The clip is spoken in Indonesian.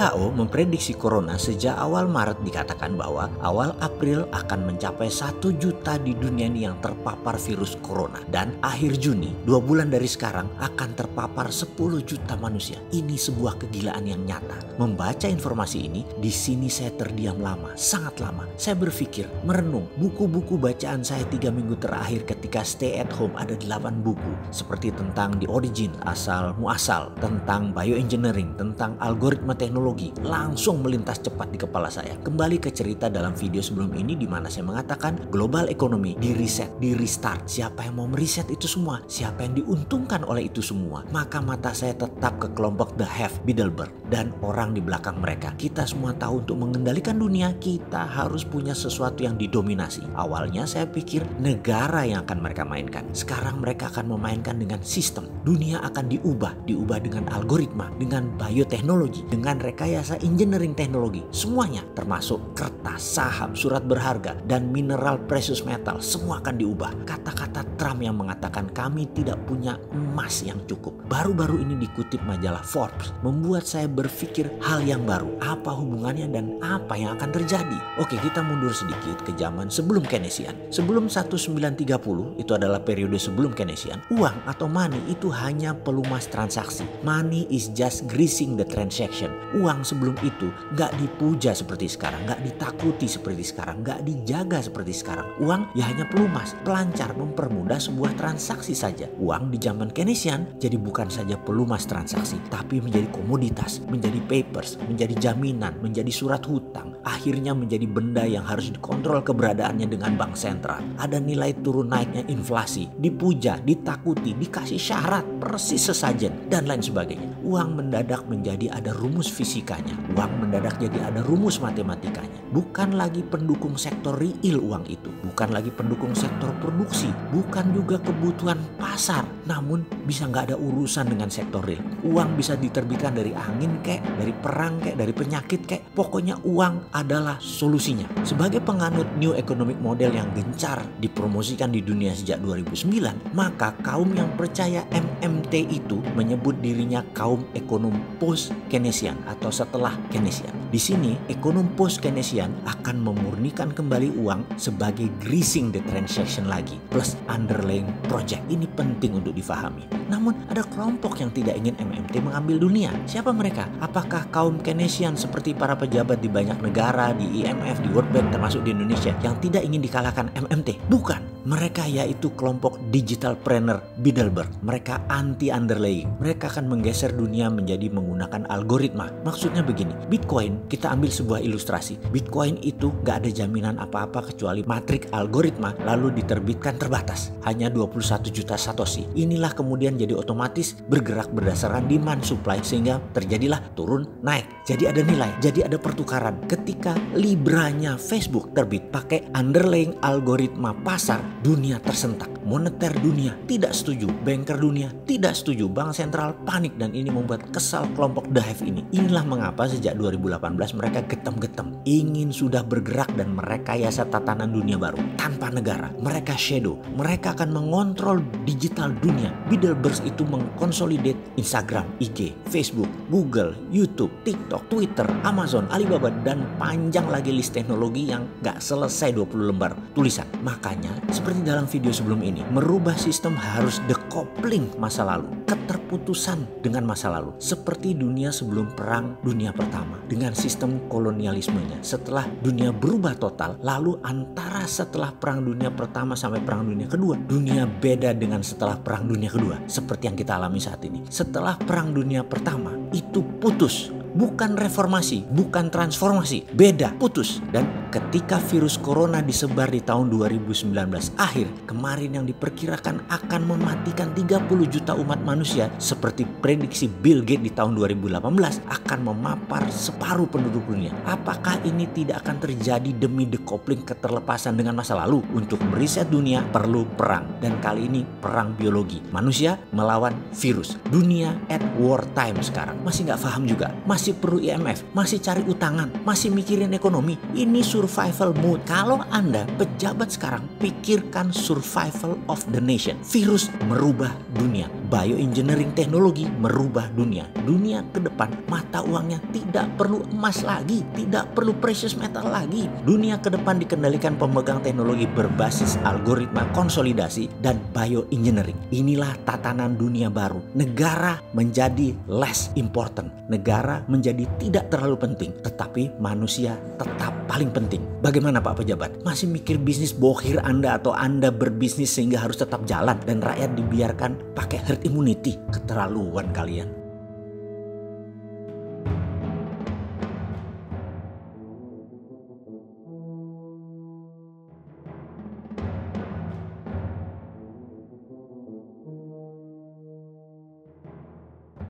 WHO memprediksi corona sejak awal Maret dikatakan bahwa awal April akan mencapai 1 juta di dunia ini yang terpapar virus corona. Dan akhir Juni, dua bulan dari sekarang akan terpapar 10 juta manusia. Ini sebuah kegilaan yang nyata. Membaca informasi ini, di sini saya terdiam lama, sangat lama. Saya berpikir, merenung, buku-buku bacaan saya tiga minggu terakhir ketika stay at home ada 8 buku. Seperti tentang The Origin, asal muasal, tentang bioengineering, tentang algoritma teknologi langsung melintas cepat di kepala saya. Kembali ke cerita dalam video sebelum ini di mana saya mengatakan global ekonomi di reset, di restart. Siapa yang mau meriset itu semua? Siapa yang diuntungkan oleh itu semua? Maka mata saya tetap ke kelompok The Have, Bilderberg dan orang di belakang mereka. Kita semua tahu untuk mengendalikan dunia kita harus punya sesuatu yang didominasi. Awalnya saya pikir negara yang akan mereka mainkan. Sekarang mereka akan memainkan dengan sistem. Dunia akan diubah, diubah dengan algoritma, dengan bioteknologi, dengan rekayasa engineering teknologi. Semuanya termasuk kertas, saham, surat berharga, dan mineral precious metal semua akan diubah. Kata-kata Trump yang mengatakan kami tidak punya emas yang cukup. Baru-baru ini dikutip majalah Forbes membuat saya berpikir hal yang baru. Apa hubungannya dan apa yang akan terjadi? Oke, kita mundur sedikit ke zaman sebelum Keynesian. Sebelum 1930 itu adalah periode sebelum Keynesian. Uang atau money itu hanya pelumas transaksi. Money is just greasing the transaction. Uang sebelum itu nggak dipuja seperti sekarang, nggak ditakuti seperti sekarang, nggak dijaga seperti sekarang. Uang ya hanya pelumas, pelancar mempermudah sebuah transaksi saja. Uang di zaman Keynesian jadi bukan saja pelumas transaksi, tapi menjadi komoditas, menjadi papers, menjadi jaminan, menjadi surat hutang. Akhirnya menjadi benda yang harus dikontrol keberadaannya dengan bank sentral. Ada nilai turun naiknya inflasi, dipuja, ditakuti, dikasih syarat, persis sesajen, dan lain sebagainya. Uang mendadak menjadi ada rumus fisikanya. Uang mendadak jadi ada rumus matematikanya. Bukan lagi pendukung sektor real uang itu. Bukan lagi pendukung sektor produksi. Bukan juga kebutuhan pasar. Namun bisa nggak ada urusan dengan sektor real. Uang bisa diterbitkan dari angin kek, dari perang kek, dari penyakit kek. Pokoknya uang adalah solusinya. Sebagai penganut new economic model yang gencar dipromosikan di dunia sejak 2009, maka kaum yang percaya MMT itu menyebut dirinya kaum ekonom post Keynesian atau setelah Keynesian. Di sini, ekonom post Keynesian akan memurnikan kembali uang sebagai greasing the transaction lagi, plus underlying project. Ini penting untuk difahami. Namun, ada kelompok yang tidak ingin MMT mengambil dunia. Siapa mereka? Apakah kaum Keynesian seperti para pejabat di banyak negara, di IMF, di World Bank, termasuk di Indonesia, yang tidak ingin dikalahkan MMT? Bukan. Mereka yaitu kelompok digital planner Bilderberg. Mereka anti underlying. Mereka akan menggeser dunia menjadi menggunakan algoritma. Maksudnya begini, Bitcoin kita ambil sebuah ilustrasi. Bitcoin itu gak ada jaminan apa-apa kecuali matrik algoritma lalu diterbitkan terbatas. Hanya 21 juta satoshi. Inilah kemudian jadi otomatis bergerak berdasarkan demand supply sehingga terjadilah turun naik. Jadi ada nilai, jadi ada pertukaran. Ketika libranya Facebook terbit pakai underlying algoritma pasar, dunia tersentak. Moneter dunia tidak setuju, banker dunia tidak setuju, bank sentral panik dan ini membuat kesal kelompok The Hive ini. Inilah mengapa sejak 2018 mereka getem-getem ingin sudah bergerak dan merekayasa tatanan dunia baru tanpa negara. Mereka shadow, mereka akan mengontrol digital dunia. Bilderberg itu mengkonsolidate Instagram, IG, Facebook, Google, YouTube, TikTok, Twitter, Amazon, Alibaba dan panjang lagi list teknologi yang gak selesai 20 lembar tulisan. Makanya seperti dalam video sebelum ini, merubah sistem harus decoupling masa lalu, keterputusan dengan masa lalu. Seperti dunia sebelum perang dunia pertama dengan sistem kolonialismenya. Setelah dunia berubah total, lalu antara setelah perang dunia pertama sampai perang dunia kedua, dunia beda dengan setelah perang dunia kedua. Seperti yang kita alami saat ini. Setelah perang dunia pertama, itu putus bukan reformasi, bukan transformasi, beda, putus. Dan ketika virus corona disebar di tahun 2019 akhir, kemarin yang diperkirakan akan mematikan 30 juta umat manusia seperti prediksi Bill Gates di tahun 2018 akan memapar separuh penduduk dunia. Apakah ini tidak akan terjadi demi decoupling keterlepasan dengan masa lalu? Untuk meriset dunia perlu perang dan kali ini perang biologi. Manusia melawan virus. Dunia at war time sekarang. Masih nggak paham juga. Masih masih perlu IMF, masih cari utangan, masih mikirin ekonomi. Ini survival mode. Kalau Anda pejabat sekarang, pikirkan survival of the nation. Virus merubah dunia. Bioengineering teknologi merubah dunia. Dunia ke depan mata uangnya tidak perlu emas lagi, tidak perlu precious metal lagi. Dunia ke depan dikendalikan pemegang teknologi berbasis algoritma konsolidasi dan bioengineering. Inilah tatanan dunia baru. Negara menjadi less important. Negara menjadi tidak terlalu penting, tetapi manusia tetap paling penting. Bagaimana Pak Pejabat? Masih mikir bisnis bohir Anda atau Anda berbisnis sehingga harus tetap jalan dan rakyat dibiarkan pakai herd immunity? Keterlaluan kalian.